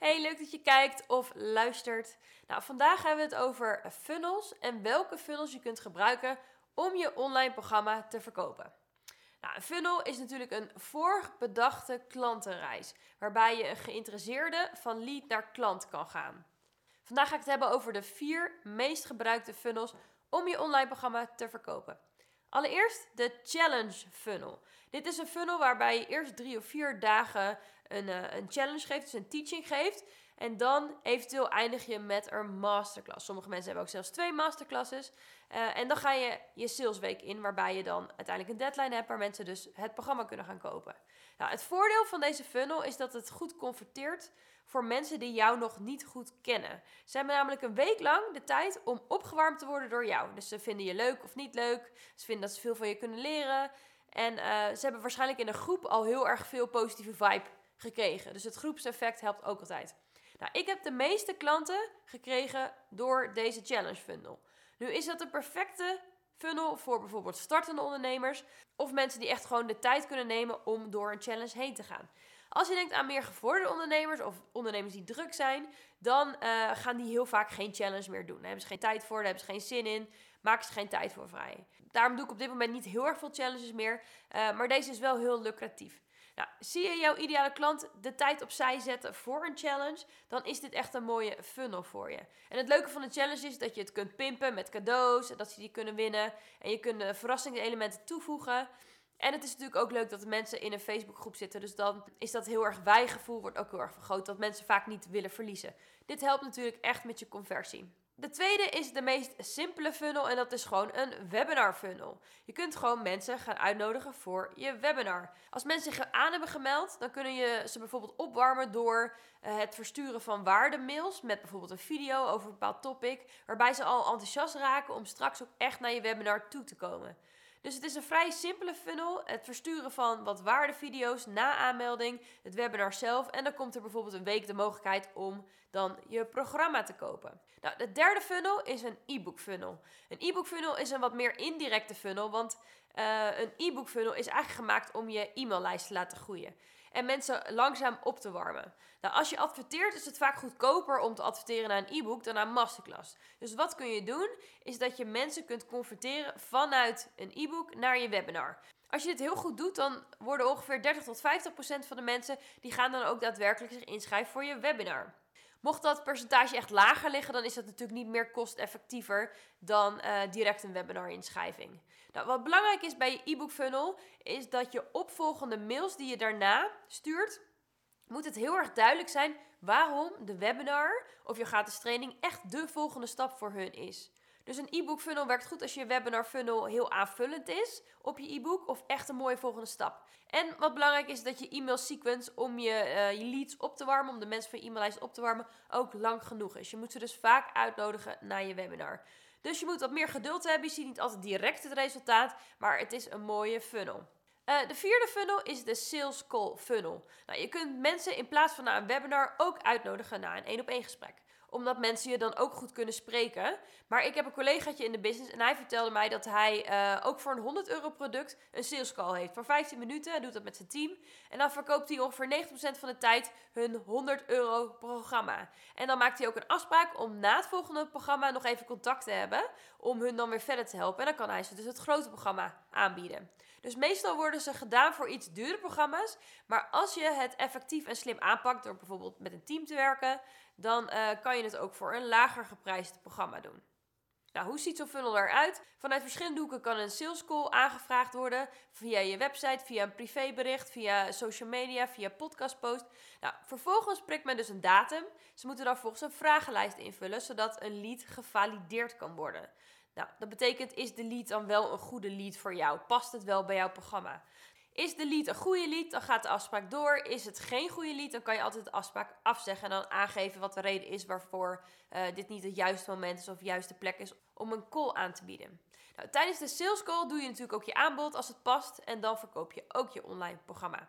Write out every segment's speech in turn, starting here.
Hey, leuk dat je kijkt of luistert. Nou, vandaag hebben we het over funnels en welke funnels je kunt gebruiken om je online programma te verkopen. Nou, een funnel is natuurlijk een voorbedachte klantenreis, waarbij je een geïnteresseerde van lead naar klant kan gaan. Vandaag ga ik het hebben over de vier meest gebruikte funnels om je online programma te verkopen. Allereerst de challenge funnel. Dit is een funnel waarbij je eerst drie of vier dagen een, uh, een challenge geeft, dus een teaching geeft. En dan eventueel eindig je met een masterclass. Sommige mensen hebben ook zelfs twee masterclasses. Uh, en dan ga je je salesweek in, waarbij je dan uiteindelijk een deadline hebt waar mensen dus het programma kunnen gaan kopen. Nou, het voordeel van deze funnel is dat het goed converteert voor mensen die jou nog niet goed kennen. Ze hebben namelijk een week lang de tijd om opgewarmd te worden door jou. Dus ze vinden je leuk of niet leuk. Ze vinden dat ze veel van je kunnen leren. En uh, ze hebben waarschijnlijk in een groep al heel erg veel positieve vibe gekregen. Dus het groepseffect helpt ook altijd. Nou, ik heb de meeste klanten gekregen door deze challenge funnel. Nu is dat de perfecte funnel voor bijvoorbeeld startende ondernemers of mensen die echt gewoon de tijd kunnen nemen om door een challenge heen te gaan. Als je denkt aan meer gevorderde ondernemers of ondernemers die druk zijn, dan uh, gaan die heel vaak geen challenge meer doen. Daar hebben ze geen tijd voor, daar hebben ze geen zin in, maken ze geen tijd voor vrij. Daarom doe ik op dit moment niet heel erg veel challenges meer, uh, maar deze is wel heel lucratief. Nou, zie je jouw ideale klant de tijd opzij zetten voor een challenge, dan is dit echt een mooie funnel voor je. En het leuke van de challenge is dat je het kunt pimpen met cadeaus, dat ze die kunnen winnen en je kunt verrassingselementen toevoegen. En het is natuurlijk ook leuk dat mensen in een Facebookgroep zitten. Dus dan is dat heel erg wijgevoel, wordt ook heel erg vergroot. Dat mensen vaak niet willen verliezen. Dit helpt natuurlijk echt met je conversie. De tweede is de meest simpele funnel en dat is gewoon een webinar funnel. Je kunt gewoon mensen gaan uitnodigen voor je webinar. Als mensen zich aan hebben gemeld, dan kunnen je ze bijvoorbeeld opwarmen door uh, het versturen van waardemails met bijvoorbeeld een video over een bepaald topic, waarbij ze al enthousiast raken om straks ook echt naar je webinar toe te komen. Dus het is een vrij simpele funnel. Het versturen van wat waardevideo's na aanmelding, het webinar zelf. En dan komt er bijvoorbeeld een week de mogelijkheid om dan je programma te kopen. Nou, de derde funnel is een e-book funnel. Een e-book funnel is een wat meer indirecte funnel, want uh, een e-book funnel is eigenlijk gemaakt om je e-maillijst te laten groeien en mensen langzaam op te warmen. Nou, als je adverteert is het vaak goedkoper om te adverteren naar een e-book dan naar een masterclass. Dus wat kun je doen, is dat je mensen kunt converteren vanuit een e-book naar je webinar. Als je dit heel goed doet, dan worden ongeveer 30 tot 50 procent van de mensen die gaan dan ook daadwerkelijk zich inschrijven voor je webinar. Mocht dat percentage echt lager liggen, dan is dat natuurlijk niet meer kosteffectiever dan uh, direct een webinar-inschrijving. Nou, wat belangrijk is bij je e-book funnel, is dat je opvolgende mails die je daarna stuurt, moet het heel erg duidelijk zijn waarom de webinar of je gratis training echt de volgende stap voor hun is. Dus een e-book funnel werkt goed als je webinar funnel heel aanvullend is op je e-book of echt een mooie volgende stap. En wat belangrijk is dat je e-mail sequence om je, uh, je leads op te warmen, om de mensen van je e-maillijst op te warmen, ook lang genoeg is. Je moet ze dus vaak uitnodigen naar je webinar. Dus je moet wat meer geduld hebben. Je ziet niet altijd direct het resultaat, maar het is een mooie funnel. Uh, de vierde funnel is de Sales Call Funnel. Nou, je kunt mensen in plaats van naar een webinar ook uitnodigen naar een één op één gesprek omdat mensen je dan ook goed kunnen spreken. Maar ik heb een collegaatje in de business en hij vertelde mij dat hij uh, ook voor een 100 euro product een sales call heeft. Voor 15 minuten, hij doet dat met zijn team. En dan verkoopt hij ongeveer 90% van de tijd hun 100 euro programma. En dan maakt hij ook een afspraak om na het volgende programma nog even contact te hebben. Om hun dan weer verder te helpen. En dan kan hij ze dus het grote programma aanbieden. Dus meestal worden ze gedaan voor iets dure programma's. Maar als je het effectief en slim aanpakt door bijvoorbeeld met een team te werken, dan uh, kan je het ook voor een lager geprijsd programma doen. Nou, hoe ziet zo'n funnel eruit? Vanuit verschillende hoeken kan een sales call aangevraagd worden. Via je website, via een privébericht, via social media, via podcastpost. Nou, vervolgens prikt men dus een datum. Ze moeten dan volgens een vragenlijst invullen, zodat een lead gevalideerd kan worden. Nou, dat betekent, is de lead dan wel een goede lead voor jou? Past het wel bij jouw programma? Is de lead een goede lead, dan gaat de afspraak door. Is het geen goede lead, dan kan je altijd de afspraak afzeggen en dan aangeven wat de reden is waarvoor uh, dit niet het juiste moment is of juiste plek is om een call aan te bieden. Nou, tijdens de sales call doe je natuurlijk ook je aanbod als het past en dan verkoop je ook je online programma.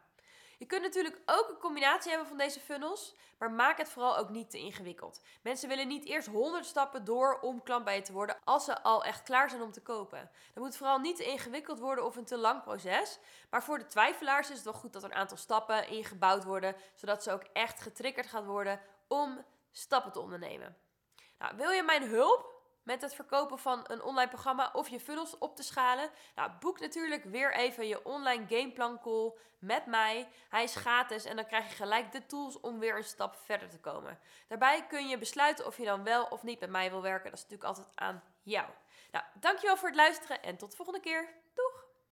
Je kunt natuurlijk ook een combinatie hebben van deze funnels, maar maak het vooral ook niet te ingewikkeld. Mensen willen niet eerst 100 stappen door om klant bij je te worden als ze al echt klaar zijn om te kopen. Dat moet vooral niet te ingewikkeld worden of een te lang proces. Maar voor de twijfelaars is het wel goed dat er een aantal stappen ingebouwd worden, zodat ze ook echt getriggerd gaan worden om stappen te ondernemen. Nou, wil je mijn hulp? Met het verkopen van een online programma of je funnels op te schalen? Nou, boek natuurlijk weer even je online gameplan call met mij. Hij is gratis en dan krijg je gelijk de tools om weer een stap verder te komen. Daarbij kun je besluiten of je dan wel of niet met mij wil werken. Dat is natuurlijk altijd aan jou. Nou, dankjewel voor het luisteren en tot de volgende keer. Doeg!